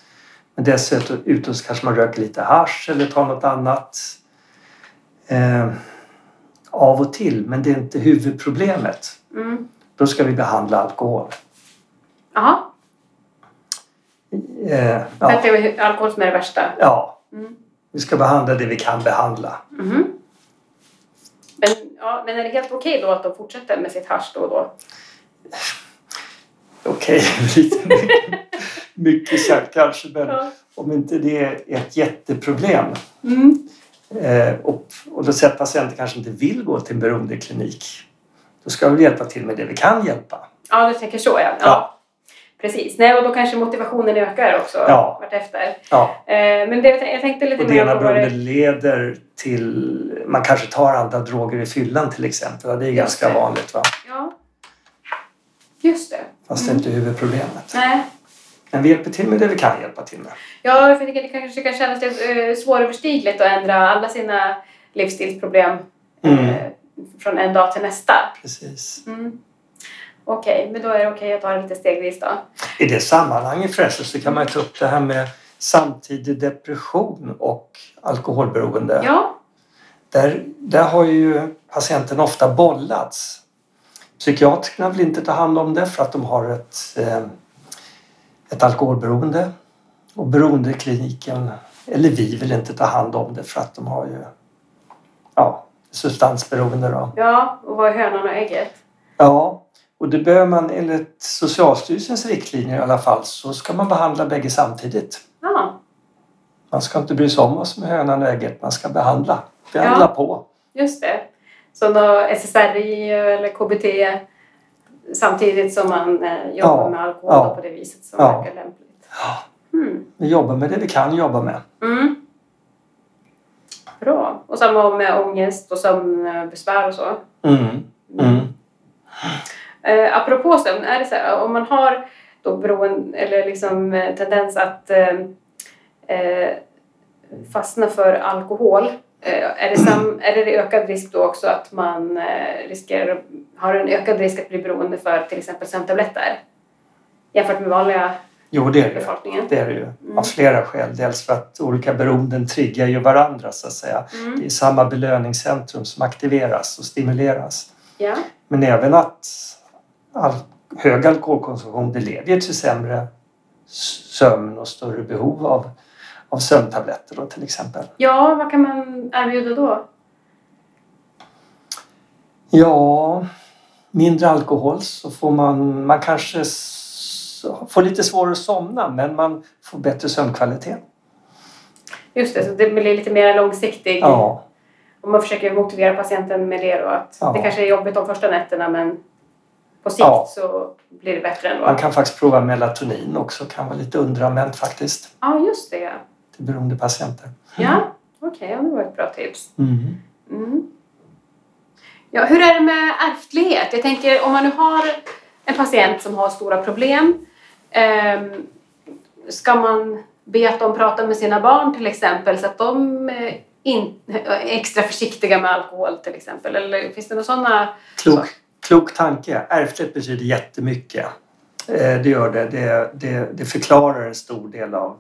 Men dessutom så kanske man röker lite hasch eller tar något annat. Av och till, men det är inte huvudproblemet. Mm. Då ska vi behandla alkohol. Jaha, Eh, att ja, det är alkohol som är det värsta. ja, Mm. vi ska behandla det vi kan behandla. Mhm. Men, ja, men är det helt okej då att de fortsätter med sitt hasch då och då? Okej, lite mycket, mycket sagt kanske, men Ja. om inte det är ett jätteproblem Mm. Eh, och, och då säger att patienten kanske inte vill gå till en beroendeklinik. Då ska vi hjälpa till med det vi kan hjälpa. Ja, du tänker så ja. ja. Ja. Precis. Nej, och då kanske motivationen ökar också Ja. vartefter. Ja, Eh, men det, jag tänkte lite och det ena beroendet det... leder till... Man kanske tar andra droger i fyllan till exempel. Det är Just ganska det. vanligt. Va? Ja. Just det. Fast det är inte huvudproblemet. Nej. Men vi hjälper till med det vi kan hjälpa till med. Ja, tänker det kanske kan kännas lite eh, svåröverstigligt att ändra alla sina livsstilsproblem Mm. eh, från en dag till nästa. Precis. Mm. Okej, men då är det okej att ta det lite stegvis då. I det sammanhanget förresten så kan man ta upp det här med samtidig depression och alkoholberoende. Ja. Där, där har ju patienten ofta bollats. Psykiatrikerna vill inte ta hand om det för att de har ett, eh, ett alkoholberoende. Och beroendekliniken, eller vi, vill inte ta hand om det för att de har ju ja, substansberoende. Då. Ja, och vad är hönan och ägget? Ja, och det behöver man enligt Socialstyrelsens riktlinjer i alla fall så ska man behandla bägge samtidigt. Ja, Man ska inte bry sig om vad som är hönan och ägget, man ska behandla. Behandla Ja. på. just det. Så då SSRI eller KBT samtidigt som man eh, jobbar Ja, med alkohol ja, på det viset som ja. verkar lämpligt. Ja. Mm. Vi jobbar med det vi kan jobba med. Mm. Bra. Och samma med ångest och sömnbesvär och så. Mm. Mm. Eh, apropå sömn, är det så här, om man har då beroende, eller liksom eh, tendens att eh, eh, fastna för alkohol, är, det sam, är det ökad risk då också att man eh, riskerar, har en ökad risk att bli beroende för till exempel sömntabletter? Jämfört med vanliga Jo, det är det. befolkningen? Det är det ju. Mm. Av flera skäl. Dels för att olika beroenden triggar ju varandra så att säga. Mm. Det är samma belöningscentrum som aktiveras och stimuleras. Ja. Men även att all, hög alkoholkonsumtion det leder till sämre sömn och större behov av, av sömntabletter då, till exempel. ja, vad kan man erbjuda då? Ja, mindre alkohol så får man, man kanske får lite svårare att somna men man får bättre sömnkvalitet. Just det, så det blir lite mer långsiktig. Ja, Och man försöker motivera patienten med det då att Ja. det kanske är jobbigt de första nätterna men på sikt Ja. så blir det bättre ändå. man kan faktiskt prova melatonin också, kan vara lite underanvänt faktiskt Ja, just det. Till beroende patienter. Ja, okej, ja, det var ett bra tips. Mm. Mm. Ja, hur är det med ärftlighet? Jag tänker om man nu har en patient som har stora problem ehm, ska man be att de pratar med sina barn till exempel så att de eh, in, är extra försiktiga med alkohol till exempel? Eller finns det några sådana? Klok, klok tanke. Ärftlighet betyder jättemycket. Eh, Det gör det. Det, det. det förklarar en stor del av,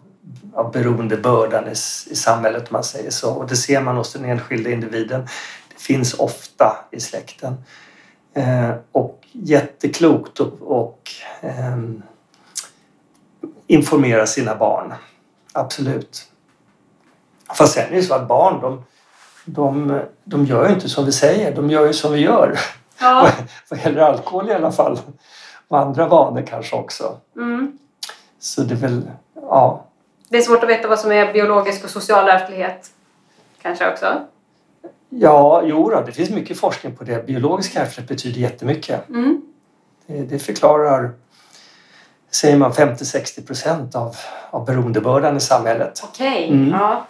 av beroendebördan i, i samhället om man säger så. Och det ser man hos den enskilda individen. Det finns ofta i släkten. Eh, och jätteklokt och, och ehm, informera sina barn. Absolut. Fast sen är det så att barn de, de, de gör ju inte som vi säger, de gör ju som vi gör. Ja. Vad gäller alkohol i alla fall. Och andra vanor kanske också. Mm. Så det är väl, ja. Det är svårt att veta vad som är biologisk och social ärftlighet. Kanske också. Ja, jo då, det finns mycket forskning på det. Biologisk ärftlighet betyder jättemycket. Mm. Det, det förklarar, säger man, 50-60 procent av, av beroendebördan i samhället. Okej, Mm. ja.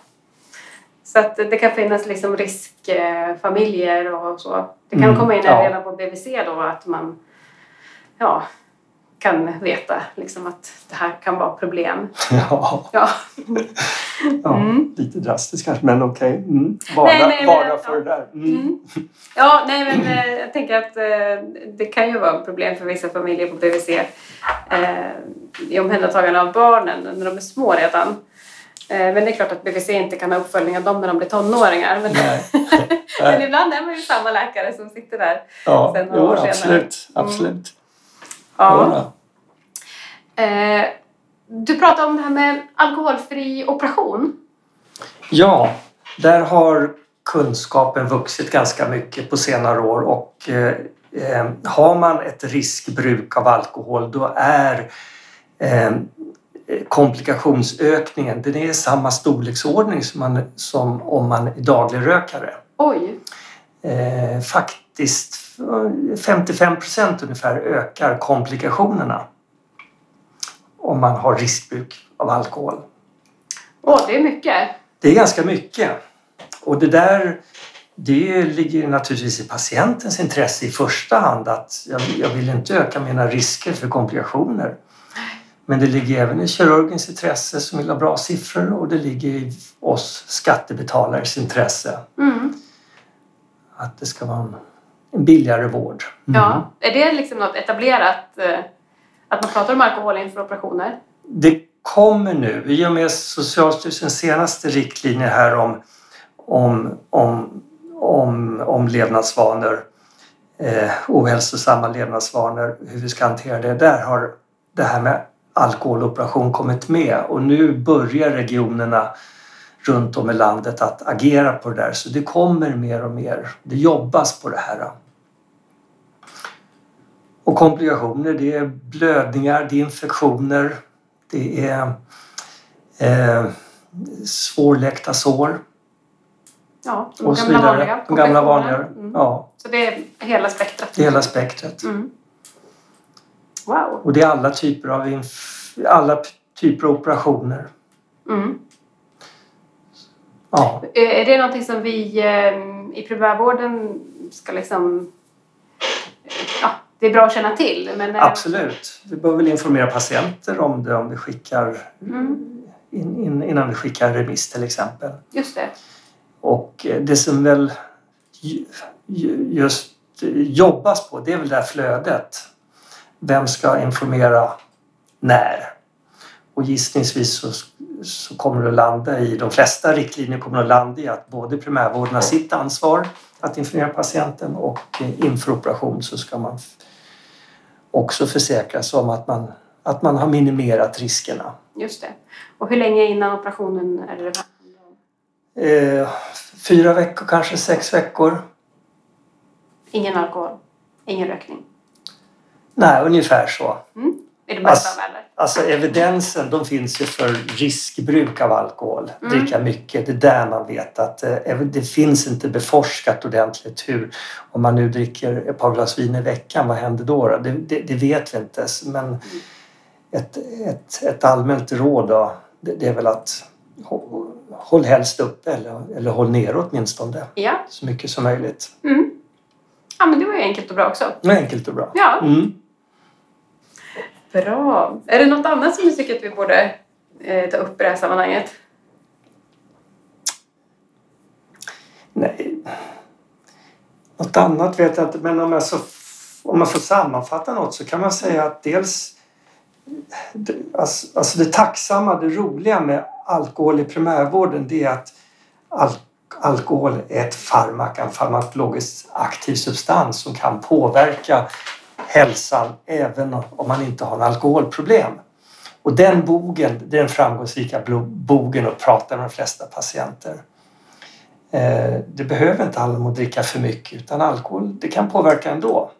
Så att det kan finnas liksom riskfamiljer och så. Det kan Mm, komma in ja. redan på BVC då att man ja, kan veta liksom att det här kan vara problem. Ja, Ja. ja Mm. lite drastiskt kanske, men okej. Mm. Varna, Nej, nej, men- varna för det där. Mm. Mm. Ja, nej men eh, jag tänker att eh, det kan ju vara problem för vissa familjer på BVC eh, i omhändertagande av barnen när de är små redan. Eh, men det är klart att BVC inte kan ha uppföljning av dem när de blir tonåringar. Men, men ibland är man ju samma läkare som sitter där. Ja, Sen några år senare. absolut. Mm. absolut. Ja. Ja. Eh, du pratade om det här med alkoholfri operation. Ja, där har kunskapen vuxit ganska mycket på senare år och eh, eh, har man ett riskbruk av alkohol då är eh, komplikationsökningen den är i samma storleksordning som, man, som om man är dagligrökare. Oj, Eh, faktiskt 55 procent ungefär ökar komplikationerna om man har riskbruk av alkohol. Åh, det är mycket. Det är ganska mycket. Och det där det ligger naturligtvis i patientens intresse i första hand att jag, jag vill inte öka mina risker för komplikationer. Men det ligger även i kirurgens intresse som vill ha bra siffror och det ligger i oss skattebetalares intresse Mm. att det ska vara en, en billigare vård. Mm. Ja. Är det liksom något etablerat eh, att man pratar om alkohol inför operationer? Det kommer nu, i och med Socialstyrelsens senaste riktlinjer här om, om, om, om, om levnadsvanor eh, ohälsosamma levnadsvanor, hur vi ska hantera det. Där har det här med alkoholoperation kommit med och nu börjar regionerna runt om i landet att agera på det där. Så det kommer mer och mer. Det jobbas på det här. Och komplikationer, det är blödningar, det är infektioner, det är eh, svårläkta sår. Ja, de och gamla vanliga. De gamla vanliga. Mm. Ja, Så det är hela spektrat. det är hela spektret. Mm. Wow. Och det är alla typer av, alla typer av operationer. Mm. Ja, Är det någonting som vi eh, i primärvården ska liksom... Det är bra att känna till. Men, eh, absolut. Vi bör väl informera patienter om det om vi skickar Mm, in, in, innan vi skickar remiss till exempel. just det. Och eh, det som väl ju- ju- just eh, jobbas på det är väl det här flödet. Vem ska informera när? Och gissningsvis så, så kommer det att landa i, de flesta riktlinjer kommer att landa i att både primärvården har sitt ansvar att informera patienten och inför operation så ska man också försäkra sig om att man, att man har minimerat riskerna. Just det. Och hur länge innan operationen är det om? Eh, fyra veckor, kanske sex veckor. Ingen alkohol? Ingen rökning? Nej, ungefär så. Det bästa av eller? Alltså evidensen de finns ju för riskbruk av alkohol, Mm. dricka mycket. Det är där man vet att eh, det finns inte beforskat ordentligt hur, om man nu dricker ett par glas vin i veckan, vad händer då? då? Det, det, det vet vi inte. Men ett, ett, ett allmänt råd då, det, det är väl att hå- håll helst upp eller, eller håll ner åtminstone Ja. så mycket som möjligt. Mm. Ja, men det var ju enkelt och bra också. Enkelt och bra. Ja, Mm bra. Är det något annat som du tycker att vi borde eh, ta upp i det här sammanhanget? Nej. Något annat vet jag inte, men om, jag så, om man får sammanfatta något så kan man säga att dels det, alltså, alltså det tacksamma, det roliga med alkohol i primärvården det är att alk alkohol är ett farmak, en farmakologiskt aktiv substans som kan påverka hälsan även om man inte har en alkoholproblem. Och den bogen, det är den framgångsrika bogen att prata med de flesta patienter. Eh, Det behöver inte handla om att dricka för mycket utan alkohol det kan påverka ändå.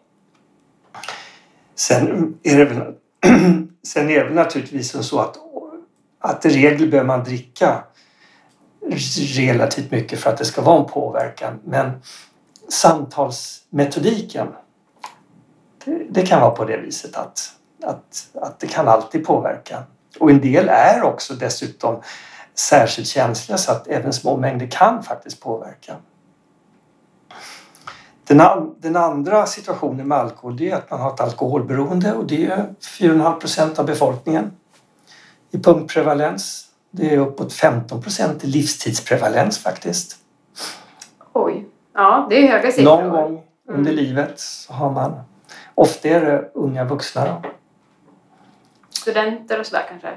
Sen är det väl, sen är det naturligtvis som så att, att i regel behöver man dricka relativt mycket för att det ska vara en påverkan. Men samtalsmetodiken det, kan vara på det viset att, att, att det kan alltid påverka. Och en del är också dessutom särskilt känsliga så att även små mängder kan faktiskt påverka. Den, an, den andra situationen med alkohol det är att man har ett alkoholberoende och det är 4,5 procent av befolkningen i punktprevalens. Det är uppåt 15 procent i livstidsprevalens faktiskt. Oj. Ja, det är höga siffror. Någon gång under Mm. livet så har man, ofta är det unga vuxna då. Studenter och sådär kanske?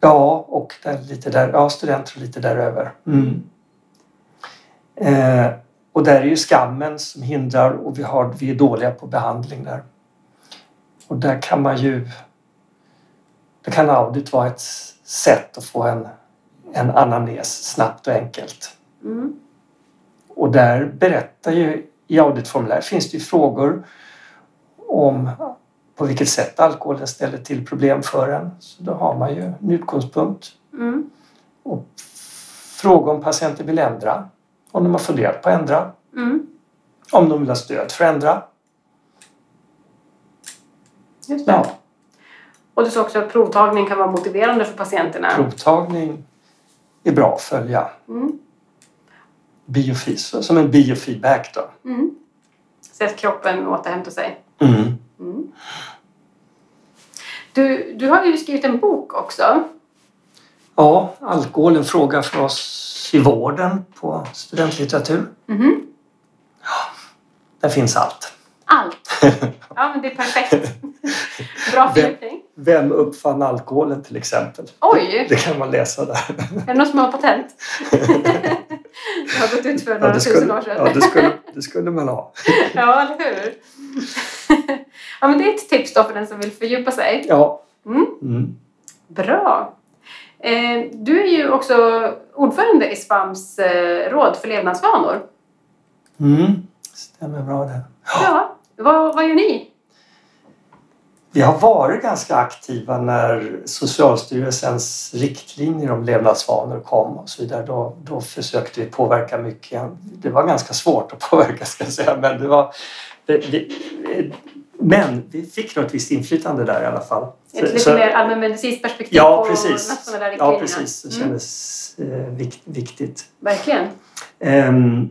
Ja, och där, lite där, ja, studenter och lite däröver. Mm. Eh, och där är ju skammen som hindrar och vi, har, vi är dåliga på behandling där. Och där kan man ju... Det kan audit vara ett sätt att få en, en anamnes snabbt och enkelt. Mm. Och där berättar ju i auditformuläret finns det ju frågor om på vilket sätt alkoholen ställer till problem för en. Så då har man ju en utgångspunkt. Mm. Och fråga om patienten vill ändra. Om de har funderat på att ändra. Mm. Om de vill ha stöd för att ändra. Just det. Ja, Och du sa också att provtagning kan vara motiverande för patienterna. provtagning är bra att följa. Mm. Biofeed, så- som en biofeedback då. Mm. Så att kroppen återhämtar sig. Mm. Mm. Du, du har ju skrivit en bok också. Ja, alkohol en fråga för oss i vården på studentlitteratur. Mhm. Där finns allt. Allt. Ja, men det är perfekt. Bra fördjupning. Vem uppfann alkoholen till exempel? Oj! Det kan man läsa där. Är det någon som har patent? har gått ut för Ja, några det tusen skulle, år sedan. ja, det skulle, det skulle man ha. ja, eller hur? ja, men det är ett tips då för den som vill fördjupa sig. Ja. Mm. Mm. Bra. Eh, du är ju också ordförande i SVAMs eh, råd för levnadsvanor. Mm. Stämmer bra det. Ja, vad, vad gör ni? Vi har varit ganska aktiva när Socialstyrelsens riktlinjer om levnadsvanor kom och så vidare. Då, då försökte vi påverka mycket. Det var ganska svårt att påverka ska jag säga. Men, det var, vi, men vi fick nog ett visst inflytande där i alla fall. Ett lite mer allmänmedicinskt perspektiv Ja, på precis. nationella riktlinjerna. Ja, precis. Det Mm, kändes eh, vikt, viktigt. verkligen. Ehm,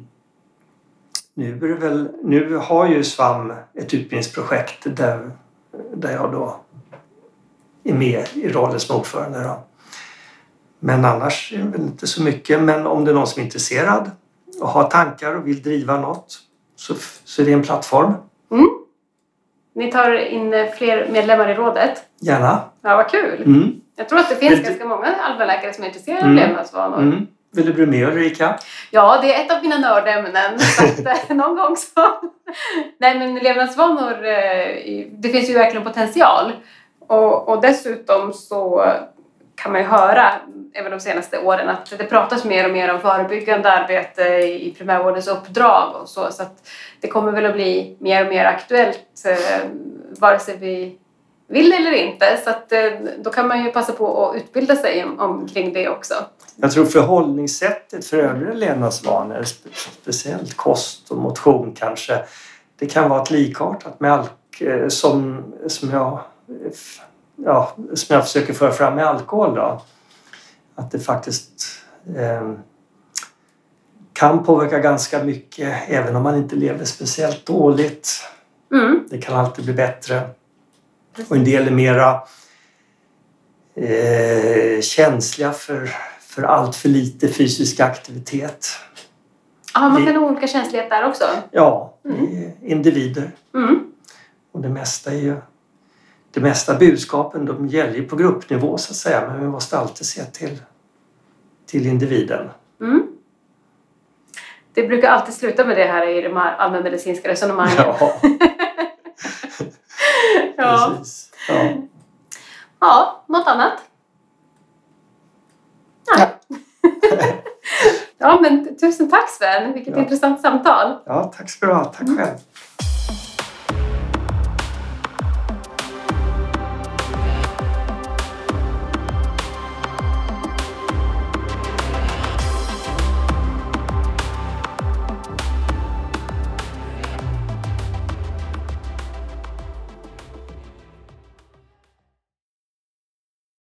nu, är det väl, nu har ju SVAM ett utbildningsprojekt där, där jag då är med i rollen som ordförande. Då. Men annars är det väl inte så mycket. Men om det är någon som är intresserad och har tankar och vill driva något så, så är det en plattform. Ni tar in eh, fler medlemmar i rådet. Gärna. Ja, vad kul. Mm. Jag tror att det finns du- ganska många allmänläkare som är intresserade Mm. av levnadsvanor. Mm. Vill du bli med Ulrika? Ja, det är ett av mina nördämnen. Eh, någon gång så... Nej, men levnadsvanor, eh, det finns ju verkligen potential. Och, och dessutom så kan man ju höra, även de senaste åren, att det pratas mer och mer om förebyggande arbete i primärvårdens uppdrag och så. Så att det kommer väl att bli mer och mer aktuellt, eh, vare sig vi vill eller inte. Så att, eh, då kan man ju passa på att utbilda sig omkring det också. Jag tror förhållningssättet för övriga levnadsvanor, speciellt kost och motion kanske, det kan vara ett likartat med alk eh, som, som, jag, eh, ja, som jag försöker föra fram med alkohol. Då. Att det faktiskt eh, kan påverka ganska mycket även om man inte lever speciellt dåligt. Mm. Det kan alltid bli bättre. Och en del är mera eh, känsliga för, för allt för lite fysisk aktivitet. Ja, man kan ha olika känslighet där också. Ja, Mm. individer. Mm. Och det mesta är ju... Det mesta budskapen de gäller på gruppnivå så att säga men vi måste alltid se till, till individen. Mm. Det brukar alltid sluta med det här i de här allmänmedicinska resonemangen. Ja, ja. precis. Ja. ja, något annat? Nej. ja, men tusen tack Sven. Vilket Ja. intressant samtal. ja, tack ska du ha. Tack själv.